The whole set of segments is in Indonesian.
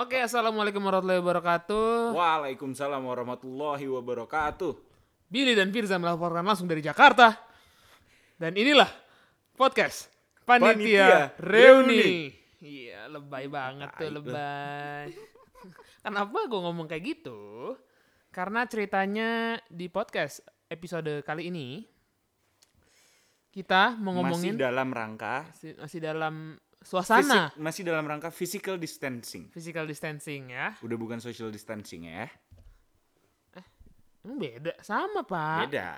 Oke, assalamualaikum warahmatullahi wabarakatuh. Waalaikumsalam warahmatullahi wabarakatuh. Billy dan Firza melaporkan langsung dari Jakarta. Dan inilah podcast Panitia, Panitia Reuni. Iya, lebay banget tuh, lebay. Kenapa gue ngomong kayak gitu? Karena ceritanya di podcast episode kali ini kita mau ngomongin Masih dalam rangka masih, masih dalam suasana fisik- masih dalam rangka physical distancing. physical distancing ya. Udah bukan social distancing ya. Emang beda? Sama, Pak. Beda,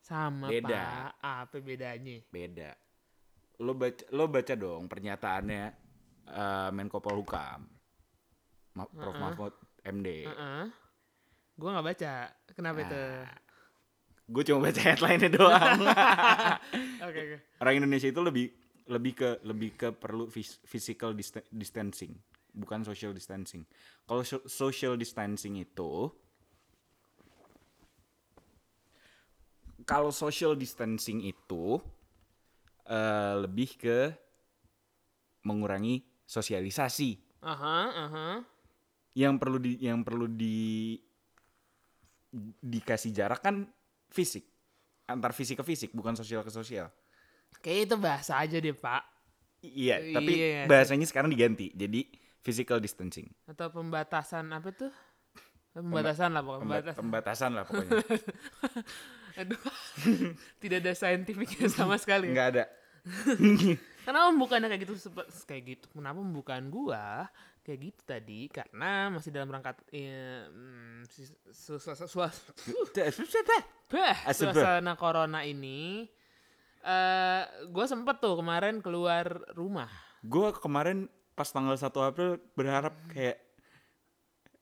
Sama, Beda. Pak. Apa bedanya? beda. Lo baca lo baca dong pernyataannya eh, Menko Polhukam. Ma- Prof Heeh. Mahfud MD. Heeh. Gue nggak baca. Kenapa itu? Gue cuma baca headline-nya doang. Oke oke. Orang Indonesia itu lebih lebih ke lebih ke perlu phys- physical dista- distancing, bukan social distancing. Kalau so- social distancing itu kalau social distancing itu eh, lebih ke mengurangi sosialisasi. Aha, aha. Yang perlu di yang perlu di dikasih jarak kan fisik. Antar fisik ke fisik, bukan sosial ke sosial. Kayak itu bahasa aja deh pak. Iya, tapi Iya bahasanya sekarang diganti. Jadi physical distancing. Atau pembatasan apa tuh? Pembatasan lah pokoknya. Pemba- Pembatasan. pembatasan lah pokoknya. Aduh. Tidak ada saintifiknya sama sekali. ya. Enggak ada. Kenapa pembukaannya kayak gitu kayak gitu? Kenapa pembukaan gua kayak gitu tadi? Karena masih dalam rangka eh, mm, Asap, bah. suasana corona ini eh gue sempet tuh kemarin keluar rumah. Gue kemarin pas tanggal 1 April berharap kayak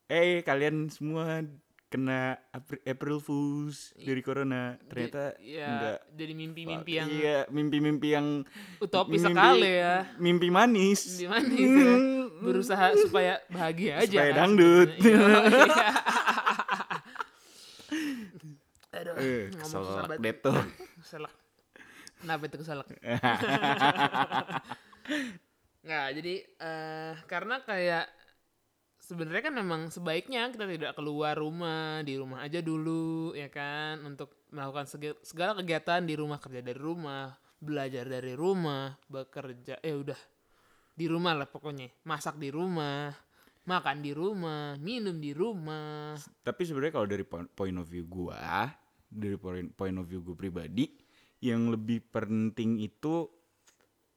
eh kalian semua kena April, Fools dari corona. Ternyata J- ya, enggak. jadi mimpi-mimpi yang Iya, mimpi-mimpi yang utopis mimpi- sekali ya. Mimpi manis. Di mana ya? Berusaha supaya bahagia aja. Supaya kan dangdut. Iya. Aduh, Eh, susah banget. deh tuh. Kenapa itu keselak? Nggak, jadi eh karena kayak sebenarnya kan memang sebaiknya kita tidak keluar rumah, di rumah aja dulu ya kan untuk melakukan segala kegiatan di rumah, kerja dari rumah, belajar dari rumah, bekerja eh udah di rumah lah pokoknya. Masak di rumah, makan di rumah, minum di rumah. Tapi sebenarnya kalau dari point of view gua, dari point point of view gue pribadi, yang lebih penting itu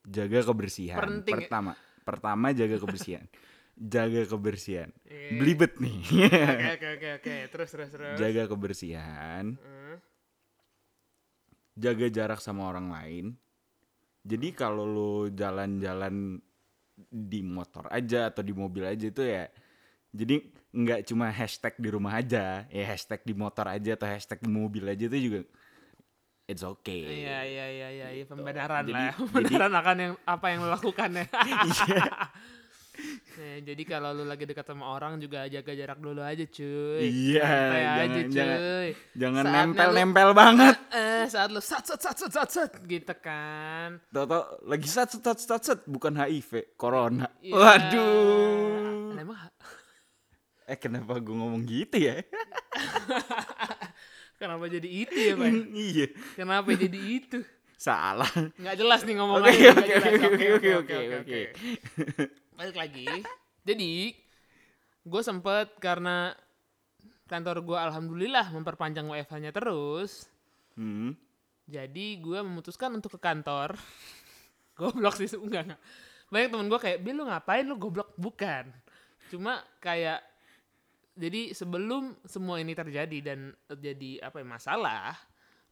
jaga kebersihan. Penting ya? Pertama, pertama jaga kebersihan. jaga kebersihan. Iya. Belibet nih. Oke oke oke oke, terus terus terus. jaga kebersihan, Hmm. jaga jarak sama orang lain. Jadi kalau lo jalan-jalan di motor aja atau di mobil aja itu ya jadi nggak cuma hashtag di rumah aja ya hashtag di motor aja atau hashtag di mobil aja itu juga it's okay Iya iya iya iya iya, pembenaran Jadi- lah. jadi- Pembenaran akan yang apa yang lo lakukan ya. Iya. Nah, jadi kalau lu lagi dekat sama orang juga jaga jarak dulu aja cuy. Iya, Santai jangan- aja jangan- cuy. jangan Saatnya nempel lu- nempel banget Eh, saat lu sat sat sat sat sat sat gitu kan. Tau-tau lagi sat sat sat sat bukan HIV corona Iya. waduh Emang eh kenapa gue ngomong gitu ya kenapa jadi itu ya, Pak? iya Kenapa jadi itu? salah Nggak jelas nih Oke, ngomongannya. oke, jelas. oke, oke, oke, oke. Balik lagi. Jadi, gue sempet karena kantor gue alhamdulillah memperpanjang WFH-nya terus. hmm. Jadi gue memutuskan untuk ke kantor. goblok sih, enggak, enggak. Banyak temen gue kayak, Bil lu ngapain lu goblok? Bukan. Cuma kayak, jadi sebelum semua ini terjadi dan terjadi apa ya, masalah,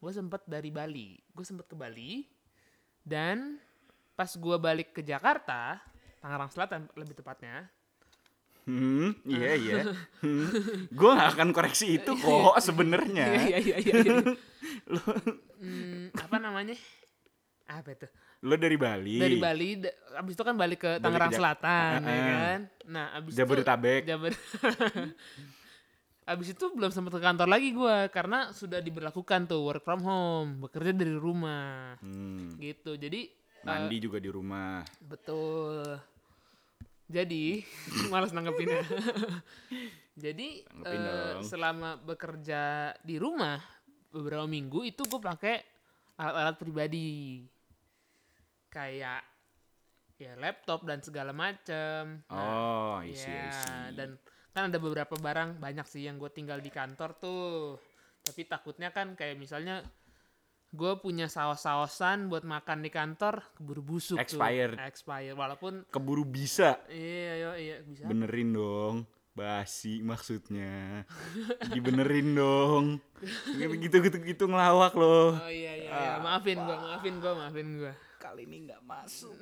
gue sempet dari Bali. Gue sempet ke Bali, dan pas gue balik ke Jakarta, Tangerang Selatan lebih tepatnya, Hmm, iya iya. Hmm. Gue gak akan koreksi itu kok sebenarnya. Iya iya iya. iya. Hmm, apa namanya? Apa itu? Lo dari Bali. Dari Bali, abis itu kan balik ke Tangerang ke Selatan, ya Ah, ah. kan? Nah, abis Jabodetabek. itu Jabod abis itu belum sempat ke kantor lagi gua karena sudah diberlakukan tuh work from home, bekerja dari rumah, Hmm. gitu. Jadi Mandi juga di rumah. betul. Jadi, malas nanggepinnya. Jadi, Tanggepin dong. selama bekerja di rumah beberapa minggu itu gue pakai alat-alat pribadi. Kayak ya laptop dan segala macem. Oh, I see, I Ya, see. dan kan ada beberapa barang banyak sih yang gue tinggal di kantor tuh. Tapi takutnya kan kayak misalnya gue punya saus-sausan buat makan di kantor keburu busuk Expired. tuh. Expired. Walaupun Keburu bisa. iya iya iya bisa. Benerin dong. Basi maksudnya. Dibenerin dong. Gitu-gitu gitu ngelawak loh. Oh iya iya, iya. Ah, maafin gue, maafin gue, maafin gue. Kali ini nggak masuk.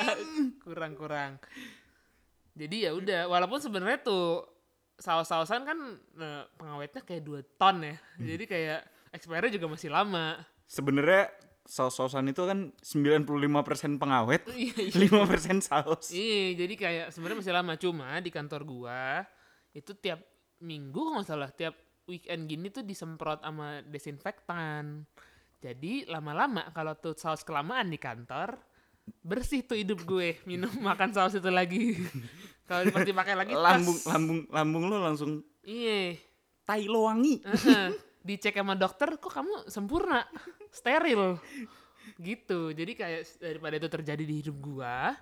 Kurang-kurang. Jadi ya udah, walaupun sebenarnya tuh saus-sausan kan eh, pengawetnya kayak 2 ton ya. Hmm. Jadi kayak expire juga masih lama. Sebenarnya saus-sausan itu kan 95% pengawet, Iya, iya. 5% saus. Iya, jadi kayak sebenarnya masih lama cuma di kantor gua itu tiap minggu kalau nggak salah tiap weekend gini tuh disemprot sama desinfektan. Jadi lama-lama kalau tuh saus kelamaan di kantor bersih tuh hidup gue minum makan saus itu lagi. kalau seperti pakai lagi tas. lambung lambung lambung lo langsung Iya. tai lo wangi. Heeh. Dicek sama dokter kok kamu sempurna, steril. Gitu. Jadi kayak daripada itu terjadi di hidup gua,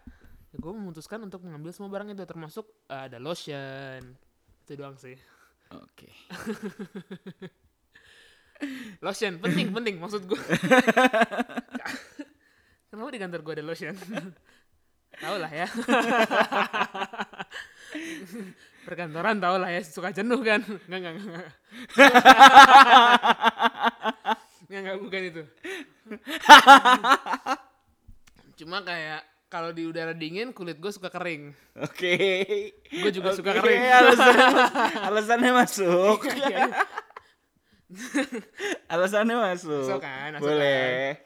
ya gua memutuskan untuk mengambil semua barang itu termasuk eh, ada lotion. Itu doang sih. Oke. Lotion penting penting maksud gua. Kenapa di kantor gua ada lotion? Tahu lah ya. Perkantoran tau lah ya suka jenuh kan. Enggak enggak enggak. Enggak enggak bukan itu. Cuma kayak kalau di udara dingin kulit gue suka kering. Oke. Gue juga suka Oke, kering. Alasannya, alasannya masuk. Alasannya masuk. Masuk kan, masuk Boleh.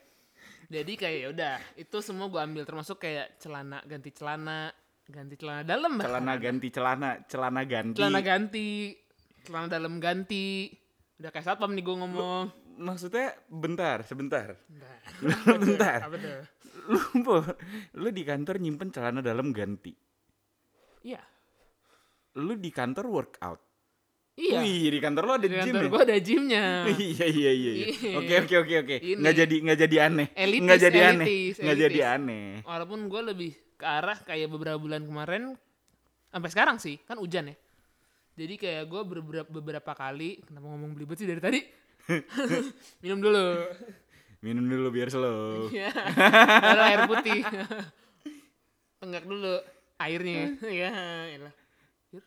Jadi kayak ya udah itu semua gue ambil termasuk kayak celana ganti celana ganti celana dalam bahkan. Celana ganti celana, celana ganti. celana ganti celana dalam ganti udah kayak satpam nih gue ngomong Maksudnya bentar, sebentar. Bentar. bentar. apa tuh Lu lu di kantor nyimpen celana dalam ganti. iya Lu di kantor workout. Iya Wih, di kantor lo ada di gym kantor ya? gue ada gymnya iya iya iya. iya. Iya. Oke oke oke oke. Nggak jadi nggak jadi aneh. Elitis, nggak jadi aneh. elitis, Nggak jadi elitis. aneh. walaupun gue lebih ke arah kayak beberapa bulan kemarin sampai sekarang sih kan hujan ya jadi kayak gue beberapa beberapa kali kenapa ngomong belibet sih dari tadi minum dulu Minum dulu biar slow. ya baru air putih tenggak dulu airnya ya elah Yur.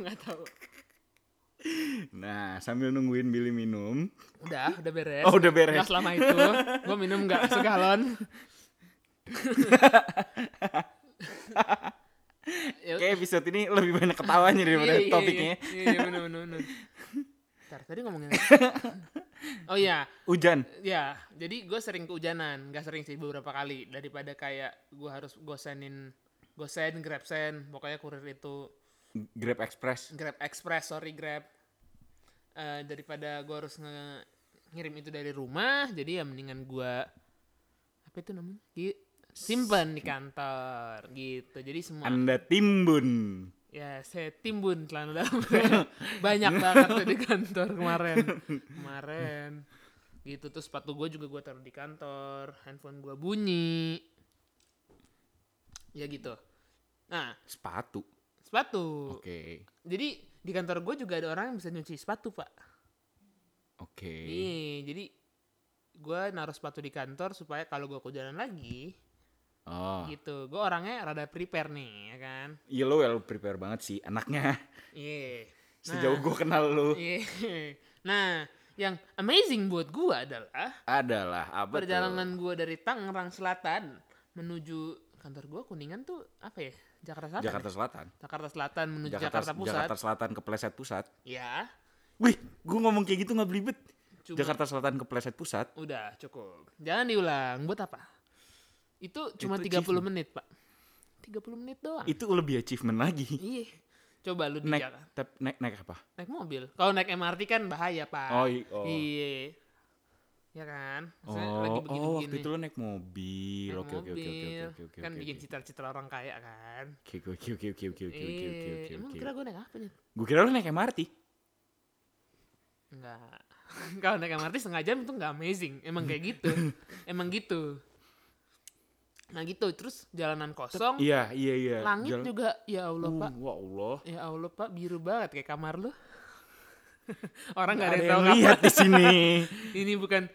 Nggak tahu Nah, sambil nungguin Billy minum. udah udah beres Oh, udah beres. Nggak selama itu gue minum nggak segalon Kayak episode ini lebih banyak ketawanya daripada Iya, iya, topiknya. Iya, iya bener bener bener. Ntar, tadi ngomongin apa? Oh iya, Hujan. ya. Jadi gue sering kehujanan, nggak sering sih beberapa kali daripada kayak gue harus gosenin gosen, grab send, pokoknya kurir itu Grab Express. grab express, sorry grab. Eh, daripada gue harus nge- ngirim itu dari rumah, jadi ya mendingan gue apa itu namanya? Gi- simpan di kantor gitu. Jadi semua Anda timbun. Ya, saya timbun celana dalam. Banyak banget tuh di kantor kemarin. Kemarin. Gitu tuh sepatu gue juga gue taruh di kantor. Handphone gue bunyi. Ya gitu. Nah, Sepatu. Sepatu. Oke. Jadi di kantor gue juga ada orang yang bisa nyuci sepatu, Pak. Oke. Iya, jadi gue naruh sepatu di kantor supaya kalau gue kehujanan lagi, Oh. gitu. Gue orangnya rada prepare nih, ya kan. Iya lo well prepare banget sih anaknya. Iya. Sejauh Nah. gue kenal lo. Iya. Nah, yang amazing buat gua adalah Adalah apa perjalanan gua dari Tangerang Selatan menuju kantor gua Kuningan tuh apa ya? Jakarta Selatan. Jakarta ya? Selatan. Jakarta Selatan menuju Jakarta, Jakarta, Pusat. Jakarta Selatan ke Pleset Pusat. Ya, Wih, gue ngomong kayak gitu nggak belibet. cuma Jakarta Selatan ke Pleset Pusat. udah cukup. Jangan diulang. Buat apa? Itu cuma Itu 30 achievement. menit, Pak. 30 menit doang. Itu lebih achievement lagi. Iya. Coba lu di Naik, Jakarta. naik, naik apa? Naik mobil. Kalau naik MRT kan bahaya, Pak. Oh, oh. Iya. Ya kan Maksudnya Oh, lagi oh begini-begini waktu itu lo naik mobil. Naik Oke oke oke oke oke oke. kan oke, bikin citra-citra orang kaya kan Oke oke oke oke oke oke oke oke oke Eh, oke. emang kira gue naik apa nih Gue kira lo naik MRT. Enggak. Kalau naik MRT setengah jam itu nggak amazing. Emang kayak gitu. Emang gitu. Nah gitu. Terus jalanan kosong. Iya iya iya. Langit Jalan- juga. Ya Allah Uh, pak. Wah Allah. Ya Allah pak. Biru banget kayak kamar lu. Orang nggak ada yang tahu lihat di sini. Ini bukan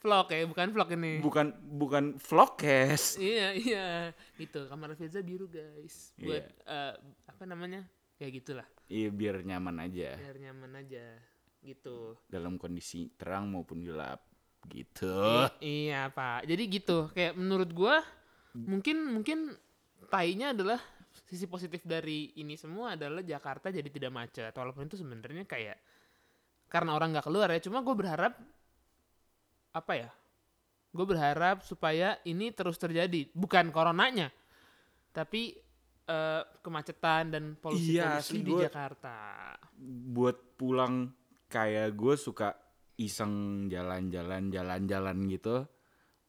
vlog ya. Bukan vlog ini. bukan bukan vlogcast. iya iya. Gitu. Kamar Firza biru guys. Buat Iya. eh, apa namanya? Ya gitulah. Iya biar nyaman aja Biar nyaman aja. Gitu. dalam kondisi terang maupun gelap gitu. I- iya pak. Jadi gitu. Kayak menurut gua mungkin mungkin tainya adalah sisi positif dari ini semua adalah Jakarta jadi tidak macet. Walaupun itu sebenarnya kayak karena orang nggak keluar ya. Cuma gue berharap apa ya? Gue berharap supaya ini terus terjadi. Bukan coronanya, tapi eh, kemacetan dan polusi Iya, polusi di gua- Jakarta. Buat pulang kayak gue suka iseng jalan-jalan jalan-jalan gitu.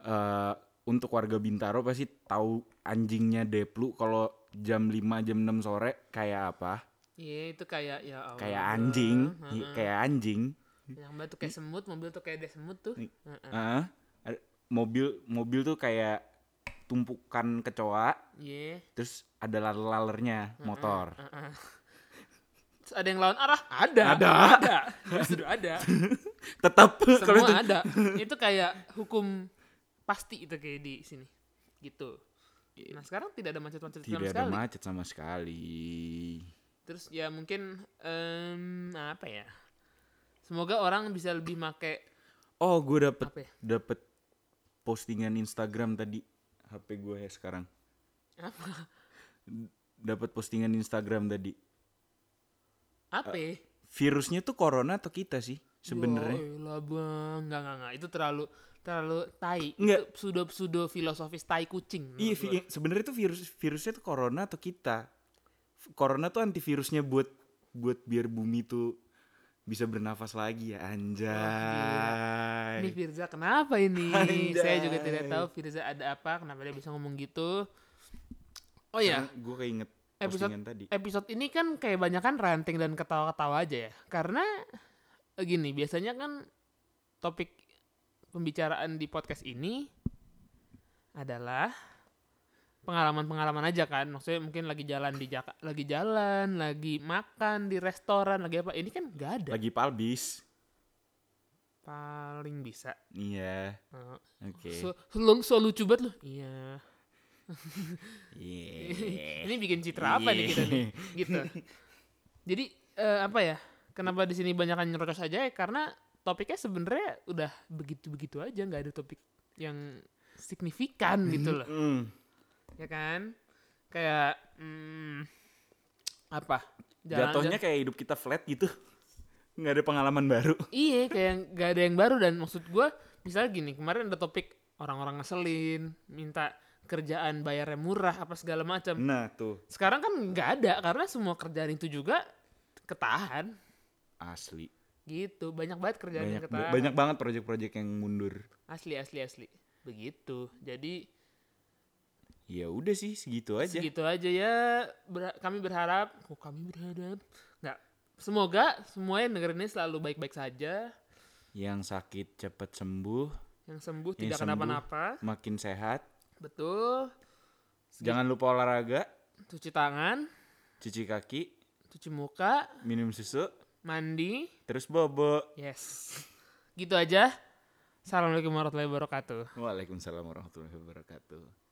eh untuk warga Bintaro pasti tahu anjingnya Deplu kalau jam 5 jam 6 sore kayak apa? Iya itu kayak ya Allah. Kayak anjing, Heeh. Iya, kayak anjing. Yang mbak tuh kayak semut, mobil tuh kayak des semut tuh. Heeh. Heeh. Ada- mobil mobil tuh kayak tumpukan kecoa, Iya. terus ada laler-lalernya motor. Heeh. Terus ada yang lawan arah? Ada. Ada. Ada. Justru ada. Tetap kalau itu Semua ada. Itu kayak hukum pasti itu kayak di sini. Gitu. Nah sekarang tidak ada macet-macet sama tidak ada sekali. macet sama sekali. Terus ya mungkin em, apa ya? Semoga orang bisa lebih make Oh, gue dapet ya? dapet postingan Instagram tadi HP gue ya sekarang. Apa? Dapat postingan Instagram tadi. Apa? ya? Virusnya tuh corona atau kita sih sebenarnya? Ya elah, bang, enggak enggak enggak. Itu terlalu terlalu tai. Enggak. Itu pseudo pseudo filosofis tai kucing. Iya, sebenarnya tuh virus virusnya tuh corona atau kita? Corona tuh antivirusnya buat buat biar bumi tuh bisa bernafas lagi ya anjay. Ini Firza kenapa ini? Anjay. Saya juga tidak tahu Firza ada apa, kenapa dia bisa ngomong gitu. Oh ya, gue keinget Episode- tadi. episode ini kan kayak banyak kan ranting dan ketawa-ketawa aja ya. Karena eh, gini, biasanya kan topik pembicaraan di podcast ini adalah pengalaman-pengalaman aja kan. Maksudnya mungkin lagi jalan di Jaka, lagi jalan, lagi makan di restoran, lagi apa. Ini kan nggak ada. Lagi palbis. Paling bisa. Iya. Oke. So, so, so lucu banget loh. Iya. Iya. Ini bikin citra apa nih kita nih? Gitu. Jadi eh, apa ya? Kenapa di sini banyak nyerocos aja ya? Karena topiknya sebenarnya udah begitu-begitu aja, nggak ada topik yang signifikan gitu loh. Ya kan? Kayak hmm, apa? Jatuhnya kayak hidup kita flat gitu. Nggak ada pengalaman baru. Iya, kayak nggak ada yang baru dan maksud gua misalnya gini, kemarin ada topik orang-orang ngeselin, minta kerjaan bayarnya murah apa segala macam. Nah tuh Sekarang kan nggak ada karena semua kerjaan itu juga ketahan asli. gitu. Banyak banget kerjaan yang Banyak ketahan. banyak banget proyek-proyek yang mundur. Asli asli asli. Begitu. Jadi Ya udah sih segitu aja. segitu aja ya. Ber- kami berharap, oh kami berharap nggak. Semoga semua yang dengerin ini selalu baik-baik saja. Yang sakit cepat sembuh, Yang sembuh Yang tidak kenapa-napa. makin sehat. Betul. Jangan lupa olahraga, Cuci tangan, cuci kaki, cuci muka, minum susu, mandi. terus bobo. Yes. Gitu aja. Assalamualaikum warahmatullahi wabarakatuh. Waalaikumsalam warahmatullahi wabarakatuh.